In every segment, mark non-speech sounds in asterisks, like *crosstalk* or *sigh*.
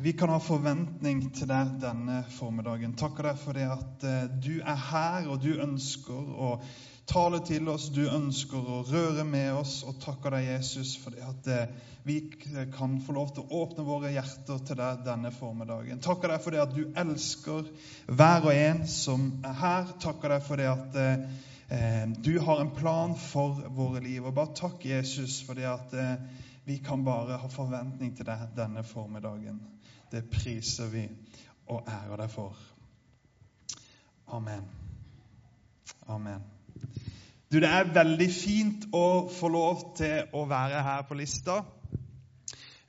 vi kan ha forventning til deg denne formiddagen. Takker deg for det at eh, du er her, og du ønsker å tale til oss. Du ønsker å røre med oss. Og takker deg, Jesus, for det at eh, vi kan få lov til å åpne våre hjerter til deg denne formiddagen. Takker deg for det at du elsker hver og en som er her. Takker deg for det at eh, du har en plan for våre liv. Og bare takk, Jesus, for det at vi kan bare ha forventning til deg denne formiddagen. Det priser vi og ærer deg for. Amen. Amen. Du, Det er veldig fint å få lov til å være her på lista.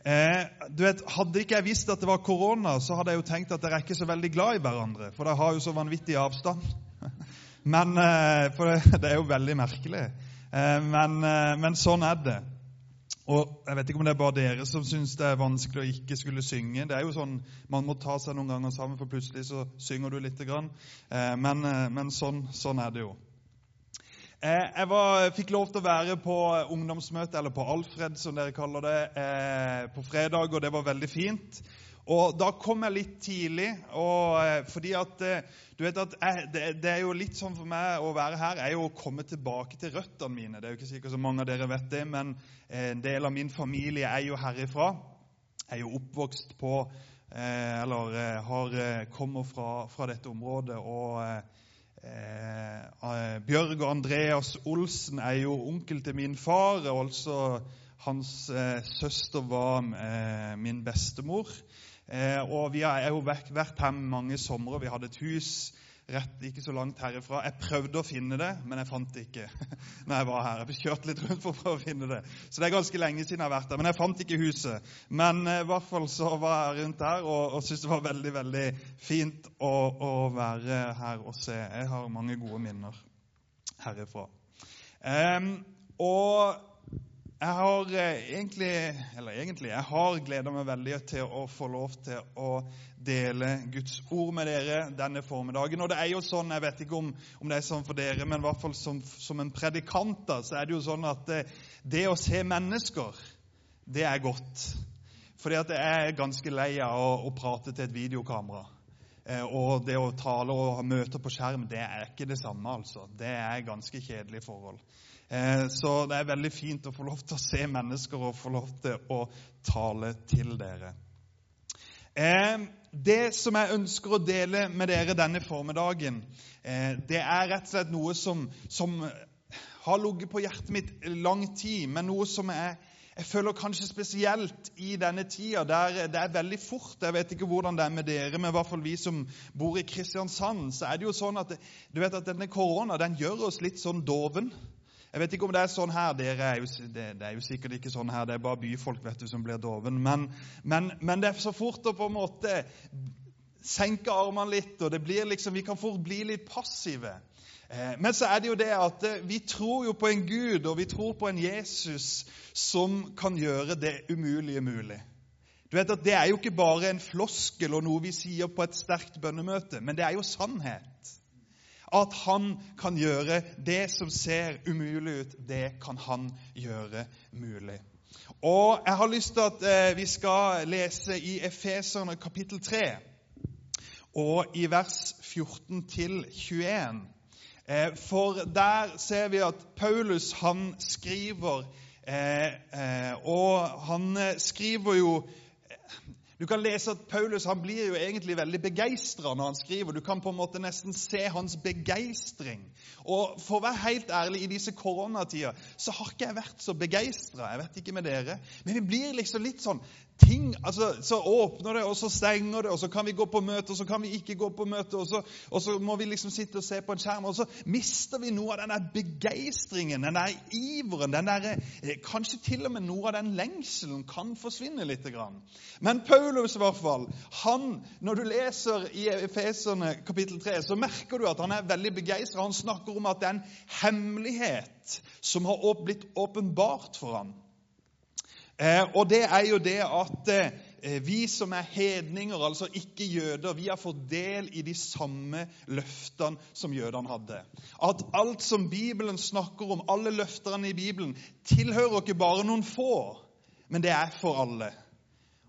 Eh, du vet, Hadde ikke jeg visst at det var korona, så hadde jeg jo tenkt at dere er ikke så veldig glad i hverandre. For dere har jo så vanvittig avstand. *laughs* Men, eh, For det, det er jo veldig merkelig. Eh, men, eh, men sånn er det. Og Jeg vet ikke om det er bare dere som syns det er vanskelig å ikke skulle synge. Det er jo sånn, Man må ta seg noen ganger sammen, for plutselig så synger du lite grann. Eh, men, eh, men sånn, sånn, er det jo. Eh, jeg var, fikk lov til å være på ungdomsmøte, eller på Alfred, som dere kaller det, på fredag, og det var veldig fint. Og da kom jeg litt tidlig, og, eh, fordi at eh, du vet at jeg, det, det, er jo litt sånn for meg å være her er jo å komme tilbake til røttene mine. Det er jo ikke sikkert så mange av dere vet det, men eh, en del av min familie er jo herifra. Jeg er jo oppvokst på Eller har, kommer fra, fra, dette området. Og eh, Bjørg og Andreas Olsen er jo onkel til min far. og altså hans eh, søster var eh, min bestemor. Eh, og Vi har jo vært her mange somre. Vi hadde et hus rett ikke så langt herifra. Jeg prøvde å finne det, men jeg fant det ikke. *laughs* når jeg var her. Jeg kjørte litt rundt for å prøve å finne det. Så det er ganske lenge siden jeg har vært der. Men jeg fant ikke huset. Men eh, i hvert fall så var jeg rundt her og, og syntes det var veldig veldig fint å, å, være her og se. Jeg har mange gode minner herifra. Um, og jeg har eh, egentlig Eller egentlig, jeg har gleda meg veldig til å få lov til å dele Guds ord med dere denne formiddagen. Og det er jo sånn, Jeg vet ikke om, om det er sånn for dere, men i hvert fall som, som en predikant da, så er det jo sånn at det, eh, det å se mennesker, det er godt. Fordi at jeg er ganske lei av å, å prate til et videokamera. Eh, og det å tale og ha møter på skjerm, det er ikke det samme, altså. Det er ganske kjedelige forhold. Eh, så det er veldig fint å få lov til å se mennesker og få lov til å tale til dere. Eh, det som jeg ønsker å dele med dere denne formiddagen, det er rett og slett noe som, som har ligget på hjertet mitt lang tid, men noe som jeg, jeg føler kanskje spesielt i denne tida, der det er veldig fort. Jeg vet ikke hvordan det er med dere, men i hvert fall vi som bor i Kristiansand, så er det jo sånn at du vet at denne korona den gjør oss litt sånn doven. Jeg vet ikke om det er sånn her. Dere er jo, det, det, er jo sikkert ikke sånn her. Det er bare byfolk vet du, som blir doven. Men, men, men det er så fort å på en måte senke armene litt, og det blir liksom, vi kan fort bli litt passive. Eh, men så er det jo det at eh, vi tror jo på en Gud, og vi tror på en Jesus som kan gjøre det umulige mulig. Du vet at Det er jo ikke bare en floskel og noe vi sier på et sterkt bønnemøte, men det er jo sannhet. At han kan gjøre det som ser umulig ut, det kan han gjøre mulig. Og Jeg har lyst til at eh, vi skal lese i Efeserne kapittel 3, og i vers 14 til 21. Eh, for der ser vi at Paulus han skriver, eh, og han skriver jo du kan lese at Paulus han blir jo egentlig veldig begeistra når han skriver. Du kan på en måte nesten se hans begeistring. Og for å være helt ærlig, i disse koronatider så har ikke jeg vært så begeistra. Jeg vet ikke med dere. Men vi blir liksom litt sånn ting altså, Så åpner det, og så stenger det, og så kan vi gå på møte, og så kan vi ikke gå på møte, og så, og så må vi liksom sitte og se på en skjerm, og så mister vi noe av den der begeistringen, den der iveren, den der, eh, kanskje til og med noe av den lengselen kan forsvinne litt. Men Paulus, i hvert fall, han, når du leser i Efeserne kapittel 3, så merker du at han er veldig begeistra. Han snakker om at det er en hemmelighet som har blitt åpenbart for ham. Eh, og det er jo det at eh, vi som er hedninger, altså ikke jøder, vi har fått del i de samme løftene som jødene hadde. At alt som Bibelen snakker om, alle løftene i Bibelen, tilhører ikke bare noen få, men det er for alle.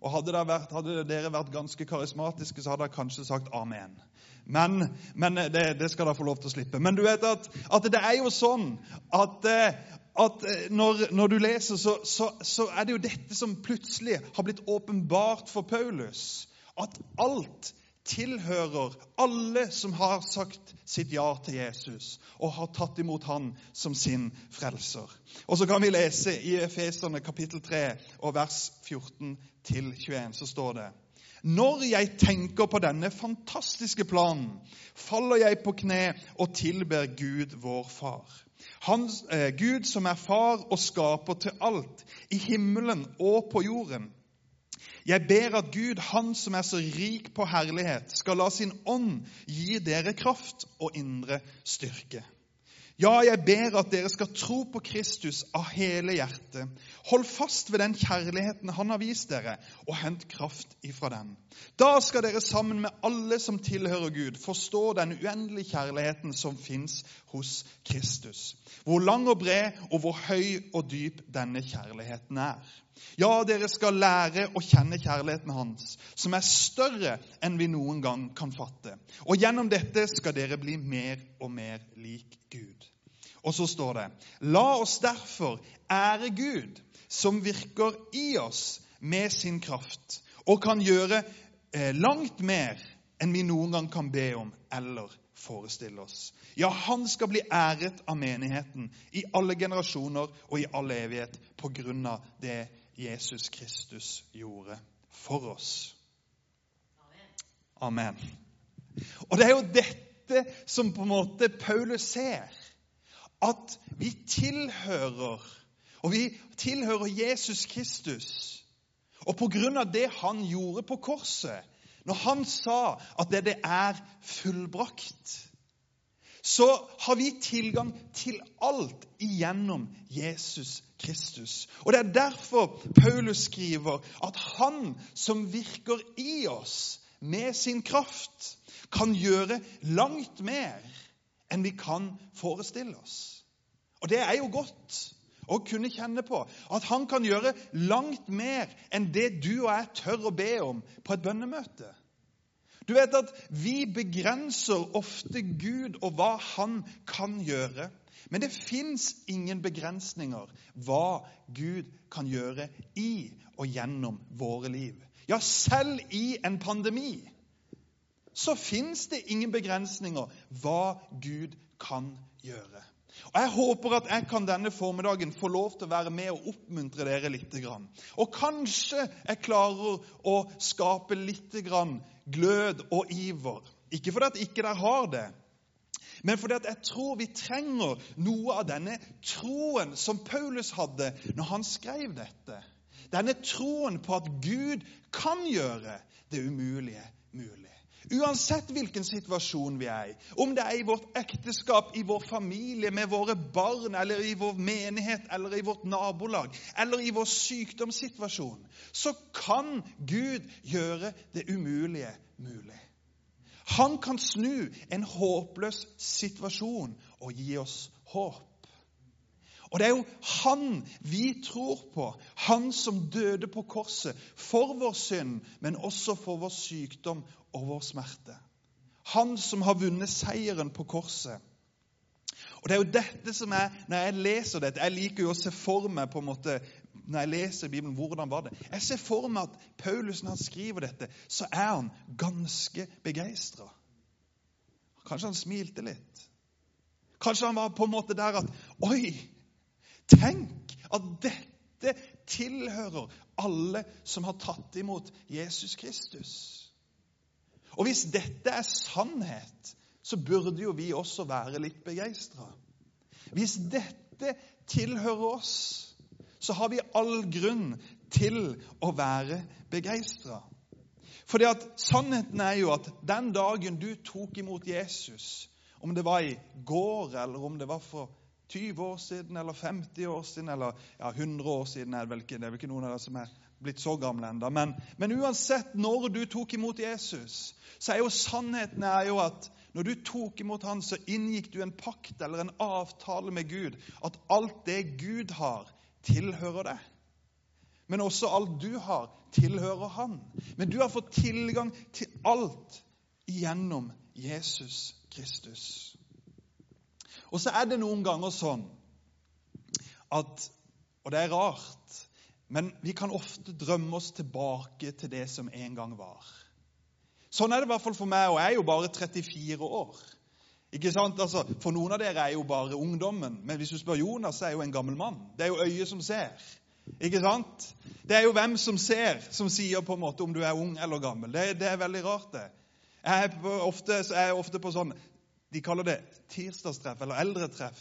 Og hadde, vært, hadde, dere vært ganske karismatiske, så hadde dere kanskje sagt amen. Men, men det, det, skal dere få lov til å slippe. Men du vet at, at det er jo sånn at, eh, at eh, når, når, du leser, så, så, så, er det jo dette som plutselig har blitt åpenbart for Paulus. At alt tilhører alle som har sagt sitt ja til Jesus og har tatt imot han som sin frelser. Og så kan vi lese i Efeserne kapittel 3 og vers 14-21, så står det Når jeg tenker på denne fantastiske planen, faller jeg på kne og tilber Gud, vår Far. Han, eh, Gud som er far og skaper til alt, i himmelen og på jorden. Jeg ber at Gud, Han som er så rik på herlighet, skal la sin ånd gi dere kraft og indre styrke. Ja, jeg ber at dere skal tro på Kristus av hele hjertet. Hold fast ved den kjærligheten Han har vist dere, og hent kraft ifra den. Da skal dere sammen med alle som tilhører Gud, forstå den uendelige kjærligheten som fins hos Kristus. Hvor lang og bred og hvor høy og dyp denne kjærligheten er. Ja, dere skal lære å kjenne kjærligheten hans, som er større enn vi noen gang kan fatte. Og gjennom dette skal dere bli mer og mer lik Gud. Og så står det La oss derfor ære Gud, som virker i oss med sin kraft, og kan gjøre eh, langt mer enn vi noen gang kan be om eller forestille oss. Ja, han skal bli æret av menigheten i alle generasjoner og i all evighet på grunn av det Jesus Kristus gjorde for oss. Amen. Og det er jo dette som på en måte Paulus ser. At vi tilhører, og vi tilhører Jesus Kristus. Og på grunn av det han gjorde på korset, når han sa at det, det er fullbrakt så har vi tilgang til alt igjennom Jesus Kristus. Og Det er derfor Paulus skriver at han som virker i oss med sin kraft, kan gjøre langt mer enn vi kan forestille oss. Og det er jo godt å kunne kjenne på at han kan gjøre langt mer enn det du og jeg tør å be om på et bønnemøte. Du vet at vi begrenser ofte Gud og hva han kan gjøre. Men det fins ingen begrensninger hva Gud kan gjøre i og gjennom våre liv. Ja, selv i en pandemi så fins det ingen begrensninger hva Gud kan gjøre. Og Jeg håper at jeg kan denne formiddagen få lov til å være med og oppmuntre dere litt. Og kanskje jeg klarer å skape litt glød og iver. Ikke fordi at ikke dere har det, men fordi at jeg tror vi trenger noe av denne troen som Paulus hadde når han skrev dette. Denne troen på at Gud kan gjøre det umulige mulig. Uansett hvilken situasjon vi er i, om det er i vårt ekteskap, i vår familie, med våre barn, eller i vår menighet, eller i vårt nabolag, eller i vår sykdomssituasjon, så kan Gud gjøre det umulige mulig. Han kan snu en håpløs situasjon og gi oss håp. Og det er jo han vi tror på, han som døde på korset for vår synd, men også for vår sykdom og vår smerte. Han som har vunnet seieren på korset. Og det er jo dette som er, Når jeg leser dette Jeg liker jo å se for meg på en måte, når jeg leser Bibelen, hvordan var det? Jeg ser for meg at Paulus, når han skriver dette, så er han ganske begeistra. Kanskje han smilte litt. Kanskje han var på en måte der at Oi! Tenk at dette tilhører alle som har tatt imot Jesus Kristus. Og hvis dette er sannhet, så burde jo vi også være litt begeistra. Hvis dette tilhører oss, så har vi all grunn til å være begeistra. At sannheten er jo at den dagen du tok imot Jesus, om det var i går, eller om det var for 20 år siden, eller 50 år siden, eller ja, 100 år siden er det vel ikke, det er vel ikke noen av dere som er blitt så gamle ennå. Men, men, uansett når du tok imot Jesus, så er jo sannheten er jo at når du tok imot han, så inngikk du en pakt eller en avtale med Gud. At alt det Gud har, tilhører deg. Men også alt du har, tilhører Han. Men du har fått tilgang til alt gjennom Jesus Kristus. Og så er det noen ganger sånn at Og det er rart, men vi kan ofte drømme oss tilbake til det som en gang var. Sånn er det i hvert fall for meg, og jeg er jo bare 34 år. Ikke sant? Altså, for noen av dere er jo bare ungdommen, men hvis du spør Jonas, så er jo en gammel mann. Det er jo øyet som ser. Ikke sant? Det er jo hvem som ser, som sier på en måte om du er ung eller gammel. Det, det er veldig rart, det. Jeg er ofte, jeg er ofte på sånn De kaller det tirsdagstreff eller eldretreff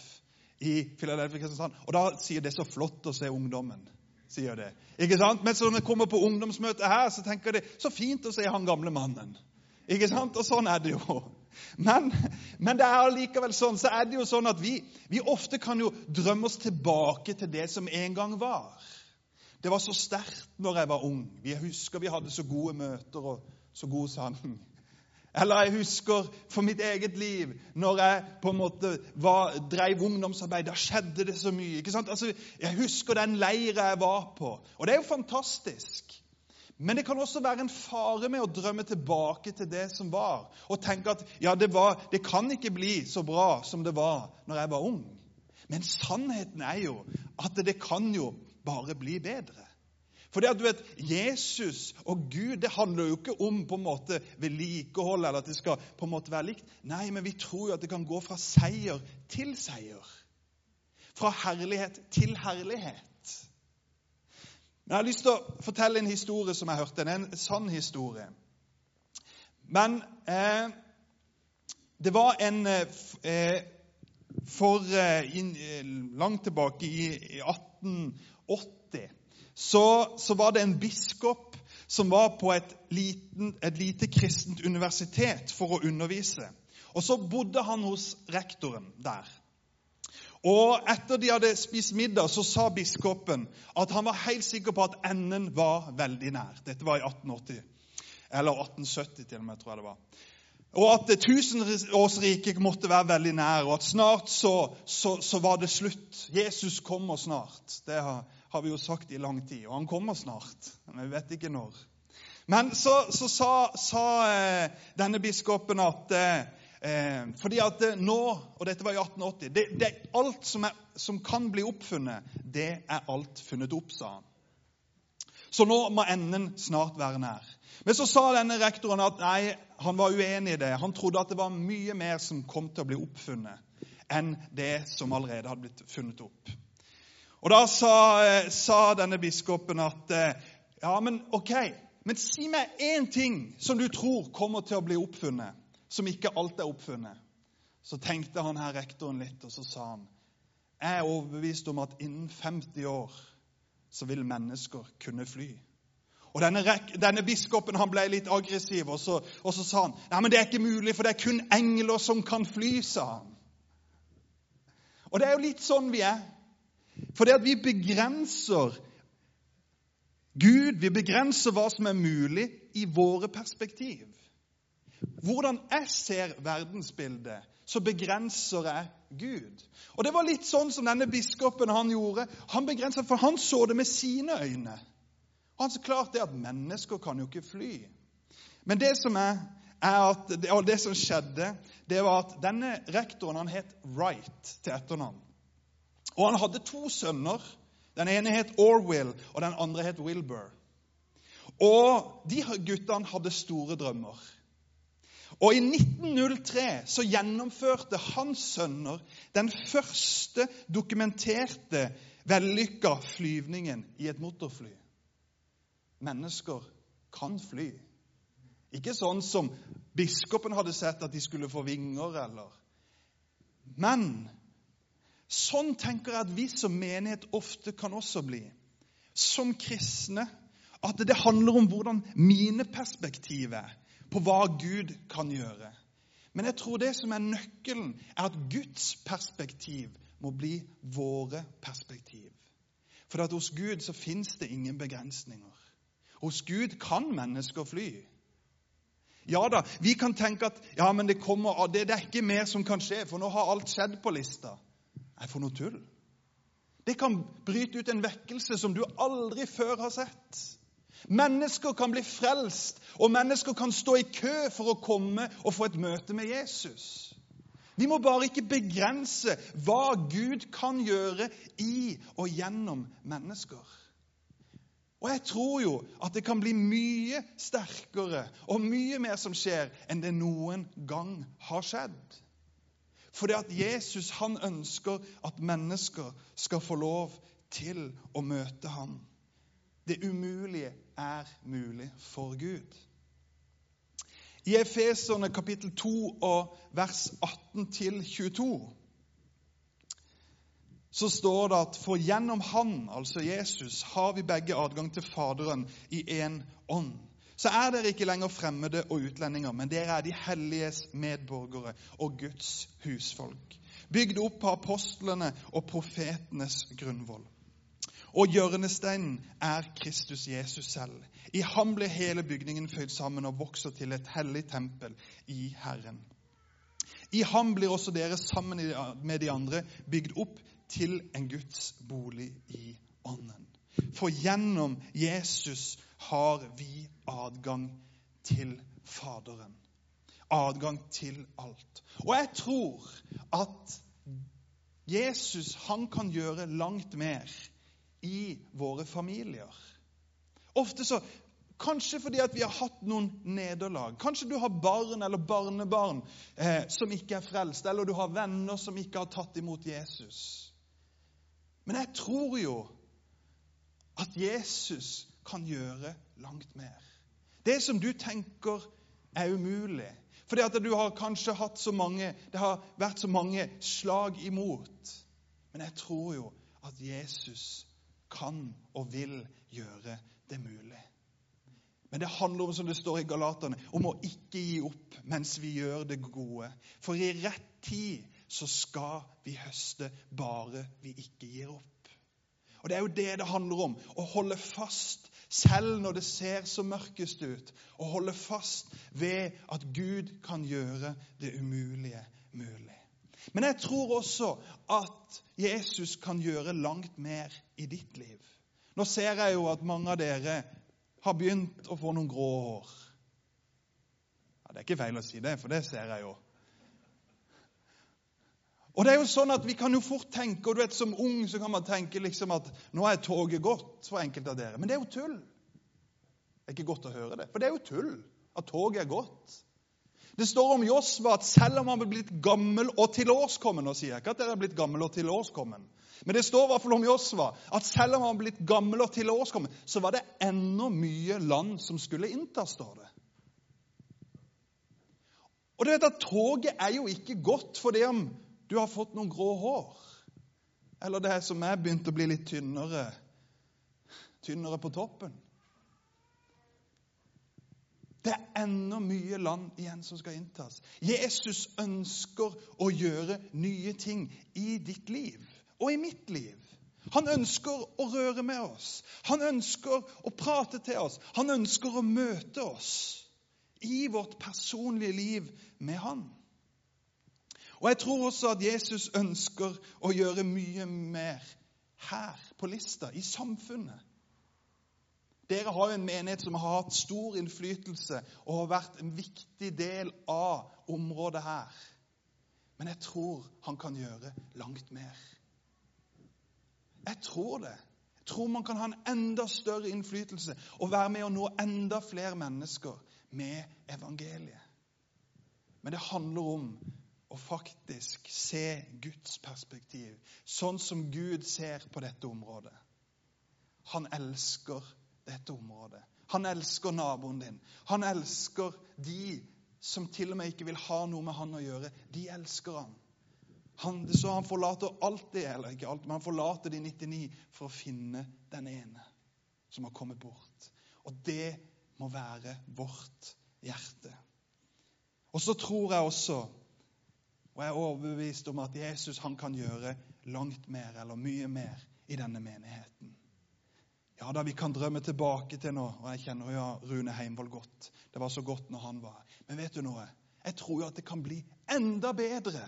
i Philadelphia Kristiansand. Og da sier det så flott å se ungdommen. sier det. Ikke sant? Men når jeg kommer på ungdomsmøtet her, så tenker de så fint å se han gamle mannen. Ikke sant? Og sånn er det jo. Men, men det er allikevel sånn, så er det jo sånn at vi, vi ofte kan jo drømme oss tilbake til det som en gang var. Det var så sterkt når jeg var ung. Vi husker vi hadde så gode møter og så god sang. Eller jeg husker for mitt eget liv, når jeg på en måte var, drev ungdomsarbeid. Da skjedde det så mye. ikke sant? Altså, Jeg husker den leira jeg var på. Og det er jo fantastisk. Men det kan også være en fare med å drømme tilbake til det som var, og tenke at ja, det, var, det kan ikke bli så bra som det var når jeg var ung. Men sannheten er jo at det kan jo bare bli bedre. For det at du vet, Jesus og Gud det handler jo ikke om på en måte vedlikehold eller at det skal på en måte være likt. Nei, men vi tror jo at det kan gå fra seier til seier. Fra herlighet til herlighet. Men Jeg har lyst til å fortelle en historie som jeg hørte. Det er en sann historie. Men eh, det var en eh, For eh, in, eh, langt tilbake i, i 1880 så, så, var det en biskop som var på et, liten, et lite kristent universitet for å undervise. Og så bodde han hos rektoren der. Og etter de hadde spist middag, så sa biskopen at han var helt sikker på at enden var veldig nær. Dette var i 1880. Eller 1870, til og med, tror jeg det var. Og at tusenårsriket måtte være veldig nær, og at snart så, så, så var det slutt. Jesus kommer snart. Det har har vi jo sagt i lang tid. Og han kommer snart, men vi vet ikke når. Men så, så sa, sa eh, denne biskopen at eh, eh fordi at nå, og dette var i 1880 det, det Alt som, er, som, kan bli oppfunnet, det er alt funnet opp, sa han. Så nå må enden snart være nær. Men så sa denne rektoren at nei, han var uenig i det. Han trodde at det var mye mer som kom til å bli oppfunnet, enn det som allerede hadde blitt funnet opp. Og Da sa, eh, sa denne biskopen at eh, ja, men ok, men si meg én ting som du tror kommer til å bli oppfunnet, som ikke alt er oppfunnet. Så tenkte han her rektoren litt, og så sa han jeg er overbevist om at innen 50 år så vil mennesker kunne fly. Og Denne, denne biskopen han ble litt aggressiv, og så, og så sa han nei, men det er ikke mulig, for det er kun engler som kan fly. sa han. Og det er jo litt sånn vi er. Fordi at vi begrenser Gud, vi begrenser hva som er mulig, i våre perspektiv. Hvordan jeg ser verdensbildet, så begrenser jeg Gud. Og Det var litt sånn som denne biskopen han gjorde. Han begrenset, For han så det med sine øyne. Og han så klart det at mennesker kan jo ikke fly. Men det som er, er at, det som skjedde, det var at denne rektoren han het Wright til etternavn. Og han hadde to sønner. Den ene het Orwell, og den andre het Wilbur. Og de guttene hadde store drømmer. Og i 1903 så gjennomførte hans sønner den første dokumenterte vellykka flyvningen i et motorfly. Mennesker kan fly. Ikke sånn som biskopen hadde sett, at de skulle få vinger, eller Men Sånn tenker jeg at vi som menighet ofte kan også bli. Som kristne. At det handler om hvordan mine perspektiv er på hva Gud kan gjøre. Men jeg tror det som er nøkkelen, er at Guds perspektiv må bli våre perspektiv. For at hos Gud så fins det ingen begrensninger. Hos Gud kan mennesker fly. Ja da, vi kan tenke at ja, men det, kommer, det, det er ikke mer som kan skje, for nå har alt skjedd på lista er for noe tull. Det kan bryte ut en vekkelse som du aldri før har sett. Mennesker kan bli frelst, og mennesker kan stå i kø for å komme og få et møte med Jesus. Vi må bare ikke begrense hva Gud kan gjøre i og gjennom mennesker. Og jeg tror jo at det kan bli mye sterkere og mye mer som skjer, enn det noen gang har skjedd. Fordi at Jesus han ønsker at mennesker skal få lov til å møte ham. Det umulige er mulig for Gud. I Efeserne kapittel 2 og vers 18-22 så står det at for gjennom Han, altså Jesus, har vi begge adgang til Faderen i én ånd. Så er dere ikke lenger fremmede og utlendinger, men dere er de helliges medborgere og Guds husfolk, bygd opp på apostlene og profetenes grunnvoll. Og hjørnesteinen er Kristus Jesus selv. I ham ble hele bygningen føyd sammen og vokser til et hellig tempel i Herren. I ham blir også dere sammen med de andre bygd opp til en Guds bolig i ånden. For gjennom Jesus har vi adgang til Faderen. Adgang til alt. Og jeg tror at Jesus han kan gjøre langt mer i våre familier. Ofte så Kanskje fordi at vi har hatt noen nederlag. Kanskje du har barn eller barnebarn eh, som ikke er frelst, eller du har venner som ikke har tatt imot Jesus. Men jeg tror jo at Jesus kan gjøre langt mer. Det som du tenker er umulig, fordi at du har kanskje hatt så mange Det har vært så mange slag imot. Men jeg tror jo at Jesus kan og vil gjøre det mulig. Men det handler om, som det står i Galaterne, om å ikke gi opp mens vi gjør det gode. For i rett tid så skal vi høste, bare vi ikke gir opp. Og Det er jo det det handler om. Å holde fast selv når det ser så mørkest ut. Å holde fast ved at Gud kan gjøre det umulige mulig. Men jeg tror også at Jesus kan gjøre langt mer i ditt liv. Nå ser jeg jo at mange av dere har begynt å få noen grå hår. Ja, det er ikke feil å si det, for det ser jeg jo. Og det er jo sånn at Vi kan jo fort tenke, og du vet som ung så kan man tenke liksom at nå er toget gått for enkelte av dere. Men det er jo tull. Det er ikke godt å høre det, for det er jo tull at toget er gått. Det står om Josva at selv om han ble blitt gammel og tilårskommen Nå sier jeg ikke at dere er blitt gammel og tilårskommen, men det står i hvert fall om Josva at selv om han var blitt gammel og tilårskommen, så var det ennå mye land som skulle inntas, står det. Og du vet at Toget er jo ikke godt for det om du har fått noen grå hår, eller det er som jeg begynte å bli litt tynnere, tynnere på toppen. Det er ennå mye land igjen som skal inntas. Jesus ønsker å gjøre nye ting i ditt liv og i mitt liv. Han ønsker å røre med oss. Han ønsker å prate til oss. Han ønsker å møte oss i vårt personlige liv med Han. Og Jeg tror også at Jesus ønsker å gjøre mye mer her på lista, i samfunnet. Dere har jo en menighet som har hatt stor innflytelse og har vært en viktig del av området her. Men jeg tror han kan gjøre langt mer. Jeg tror det. Jeg tror man kan ha en enda større innflytelse og være med å nå enda flere mennesker med evangeliet. Men det handler om å faktisk se Guds perspektiv, sånn som Gud ser på dette området. Han elsker dette området. Han elsker naboen din. Han elsker de som til og med ikke vil ha noe med han å gjøre. De elsker han. han så han forlater alltid, eller ikke alt, men han forlater de 99 for å finne den ene som har kommet bort. Og det må være vårt hjerte. Og så tror jeg også, og jeg er overbevist om at Jesus han kan gjøre langt mer, eller mye mer, i denne menigheten. Ja da, vi kan drømme tilbake til nå, og jeg kjenner jo Rune Heimvold godt. Det var så godt når han var her. Men vet du noe? Jeg tror jo at det kan bli enda bedre.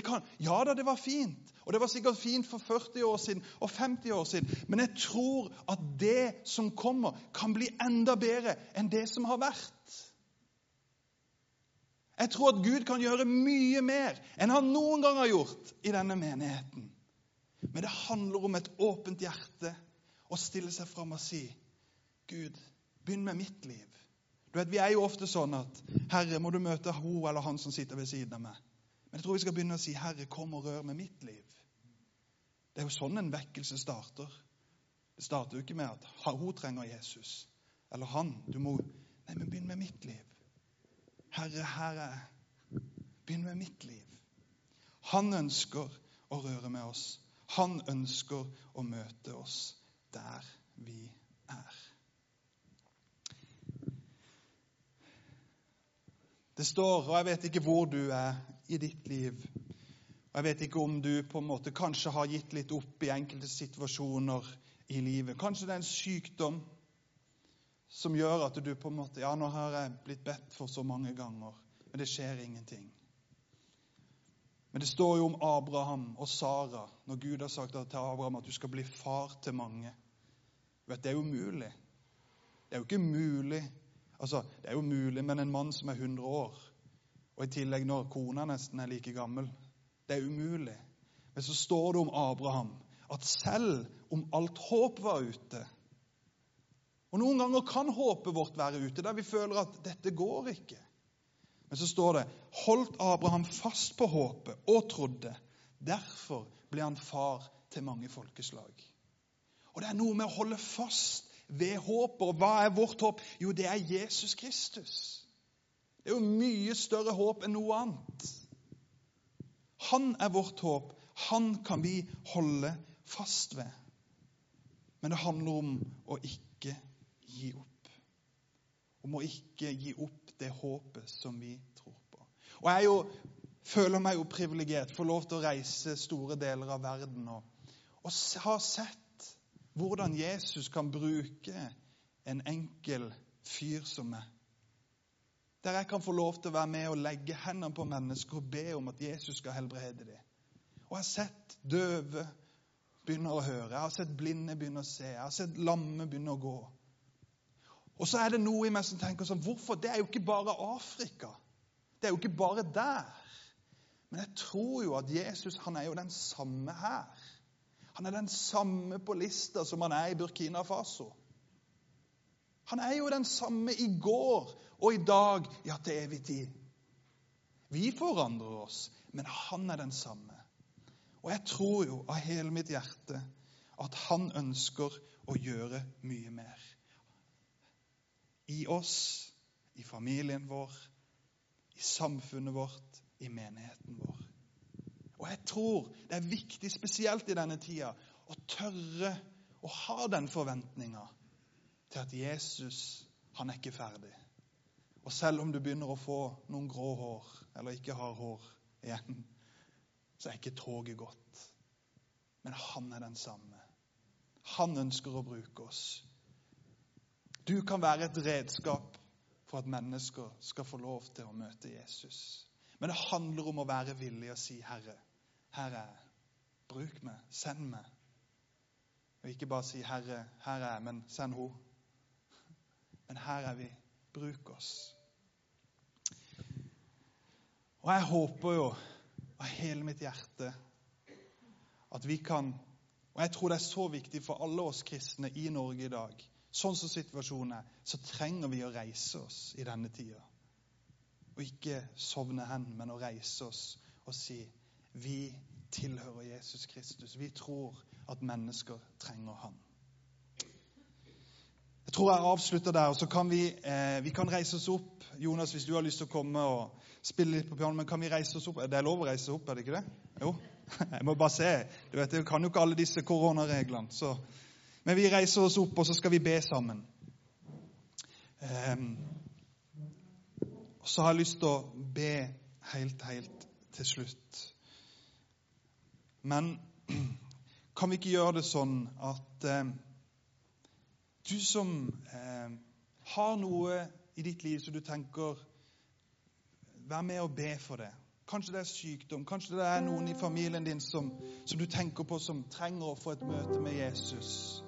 Kan, ja da, det var fint. Og det var sikkert fint for 40 år siden og 50 år siden. Men jeg tror at det som kommer, kan bli enda bedre enn det som har vært. Jeg tror at Gud kan gjøre mye mer enn han noen gang har gjort i denne menigheten. Men det handler om et åpent hjerte å stille seg fram og si Gud, begynn med mitt liv. Du vet, Vi er jo ofte sånn at Herre, må du møte hun eller han som sitter ved siden av meg. Men jeg tror vi skal begynne å si, Herre, kom og rør med mitt liv. Det er jo sånn en vekkelse starter. Det starter jo ikke med at hun trenger Jesus, eller han. Du må Nei, men begynn med mitt liv. Herre, her er. Begynn med mitt liv. Han ønsker å røre med oss. Han ønsker å møte oss der vi er. Det står, og jeg vet ikke hvor du er i ditt liv. Og Jeg vet ikke om du på en måte kanskje har gitt litt opp i enkelte situasjoner i livet. Kanskje det er en sykdom som gjør at du på en måte Ja, nå har jeg blitt bedt for så mange ganger, men det skjer ingenting. Men det står jo om Abraham og Sara når Gud har sagt til Abraham at du skal bli far til mange. Vet, Det er jo mulig. Det er jo ikke mulig Altså, Det er jo mulig, men en mann som er 100 år, og i tillegg når kona nesten er like gammel Det er umulig. Men så står det om Abraham at selv om alt håp var ute Og noen ganger kan håpet vårt være ute, der vi føler at dette går ikke. Men så står det holdt Abraham fast på håpet og trodde. Derfor ble han far til mange folkeslag. Og det er noe med å holde fast ved håpet. Og hva er vårt håp? Jo, det er Jesus Kristus. Det er jo mye større håp enn noe annet. Han er vårt håp. Han kan vi holde fast ved. Men det handler om å ikke gi opp. Om å ikke gi opp det håpet som vi tror på. Og jeg jo, føler meg jo privilegert, får lov til å reise store deler av verden og, og har sett hvordan Jesus kan bruke en enkel fyr som meg. Der jeg kan få lov til å være med og legge hendene på mennesker og be om at Jesus skal helbrede dem. Og jeg har sett døve begynne å høre, jeg har sett blinde begynne å se, jeg har sett lamme begynne å gå. Og så er det noe i meg som tenker sånn Hvorfor? Det er jo ikke bare Afrika. Det er jo ikke bare der. Men jeg tror jo at Jesus han er jo den samme her. Han er den samme på lista som han er i Burkina Faso. Han er jo den samme i går og i dag, ja, til evig tid. Vi forandrer oss, men han er den samme. Og jeg tror jo av hele mitt hjerte at han ønsker å gjøre mye mer. I oss, i familien vår, i samfunnet vårt, i menigheten vår. Og jeg tror det er viktig, spesielt i denne tida, å tørre å ha den forventninga til at Jesus han er ikke ferdig. Og selv om du begynner å få noen grå hår, eller ikke har hår igjen, så er ikke toget gått. Men han er den samme. Han ønsker å bruke oss. Du kan være et redskap for at mennesker skal få lov til å møte Jesus. Men det handler om å være villig og si, 'Herre, her er jeg. Bruk meg. Send meg. Og ikke bare si 'Herre, her er jeg', men send henne. *laughs* Men her er vi. Bruk oss. Og jeg håper jo av hele mitt hjerte at vi kan Og jeg tror det er så viktig for alle oss kristne i Norge i dag. Sånn som situasjonen er, så trenger vi å reise oss i denne tida. Og ikke sovne hen, men å reise oss og si vi tilhører Jesus Kristus. Vi tror at mennesker trenger han. Jeg tror jeg avslutter der, og så kan vi, eh, vi kan reise oss opp. Jonas, hvis du har lyst til å komme og spille litt på piano, men kan vi reise oss opp? Det er lov å reise opp, er det ikke det? Jo. *laughs* Jeg må bare se. Du vet, Jeg kan jo ikke alle disse koronareglene. Så. Men vi reiser oss opp, og så skal vi be sammen. Um, og så har jeg lyst til å be helt, helt til slutt. Men *clears throat* kan vi ikke gjøre det sånn at eh, du som eh, har noe i ditt liv som du tenker Vær med og be for det. Kanskje det er sykdom, kanskje det er noen i familien din som, som du tenker på som trenger å få et møte med Jesus.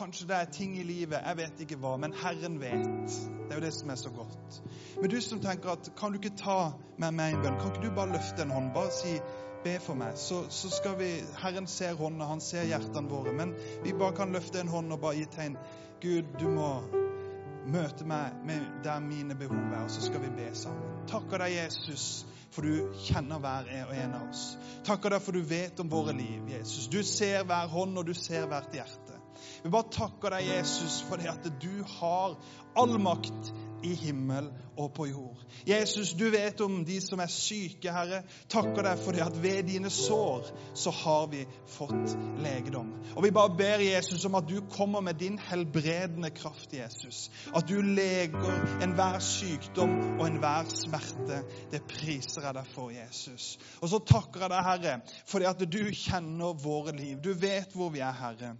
Kanskje det er ting i livet, jeg vet ikke hva, men Herren vet. Det er jo det som er så godt. Men du som tenker at kan du ikke ta med meg en bønn? Kan ikke du bare løfte en hånd? Bare si be for meg. Så, så skal vi Herren ser hånda, han ser hjertene våre. Men vi bare kan løfte en hånd og bare gi tegn. Gud, du må møte meg med der mine behov er, og så skal vi be sammen. Takker deg, Jesus, for du kjenner hver og en av oss. Takker deg for du vet om våre liv, Jesus. Du ser hver hånd, og du ser hvert hjerte. Vi bare takker deg, Jesus, for det at du har all makt i himmel og på jord. Jesus, du vet om de som er syke, Herre. Takker deg for det at ved dine sår så har vi fått legedom. Og vi bare ber Jesus om at du kommer med din helbredende kraft, Jesus. At du leger enhver sykdom og enhver smerte. Det priser jeg deg for, Jesus. Og så takker jeg deg, Herre, for det at du kjenner våre liv. Du vet hvor vi er, Herre.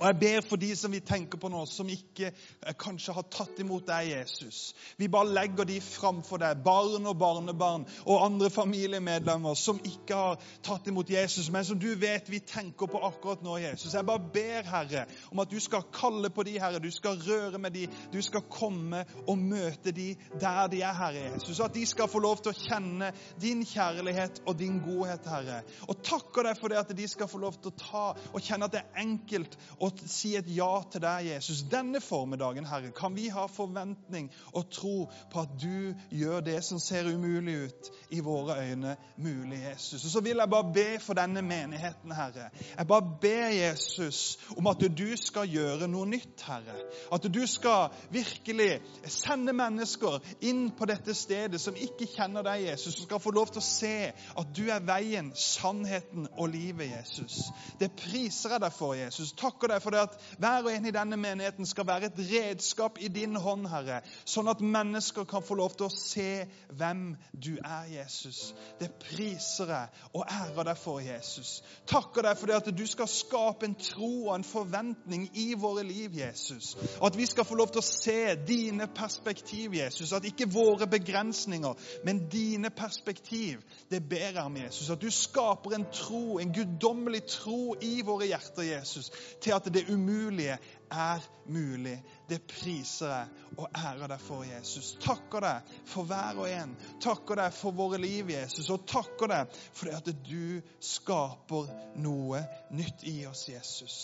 Og Jeg ber for de som vi tenker på nå, som ikke eh, kanskje har tatt imot deg, Jesus. Vi bare legger de framfor deg, barn og barnebarn og andre familiemedlemmer som ikke har tatt imot Jesus, men som du vet vi tenker på akkurat nå, Jesus. Jeg bare ber, Herre, om at du skal kalle på de, Herre. Du skal røre med de. Du skal komme og møte de der de er, Herre Jesus. At de skal få lov til å kjenne din kjærlighet og din godhet, Herre. Og takker deg for det at de skal få lov til å ta og kjenne at det er enkelt og si et ja til deg, Jesus. Denne formiddagen, Herre, kan vi ha forventning og tro på at du gjør det som ser umulig ut, i våre øyne mulig, Jesus. Og så vil jeg bare be for denne menigheten, Herre. Jeg bare ber Jesus om at du skal gjøre noe nytt, Herre. At du skal virkelig sende mennesker inn på dette stedet som ikke kjenner deg, Jesus, som skal få lov til å se at du er veien, sannheten og livet, Jesus. Det priser jeg deg for, Jesus. Takk takker deg for det at hver og en i denne menigheten skal være et redskap i din hånd, Herre, sånn at mennesker kan få lov til å se hvem du er, Jesus. Det priser jeg og ærer deg for, Jesus. Takker deg for det at du skal skape en tro og en forventning i våre liv, Jesus. At vi skal få lov til å se dine perspektiv, Jesus. At ikke våre begrensninger, men dine perspektiv. Det ber jeg om, Jesus. At du skaper en tro, en guddommelig tro i våre hjerter, Jesus, at det umulige er mulig. Det priser jeg og ærer deg for, Jesus. Takker deg for hver og en. Takker deg for våre liv, Jesus. Og takker deg for det at du skaper noe nytt i oss, Jesus.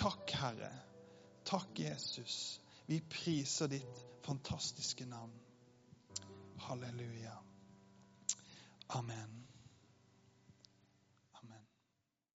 Takk, Herre. Takk, Jesus. Vi priser ditt fantastiske navn. Halleluja. Amen.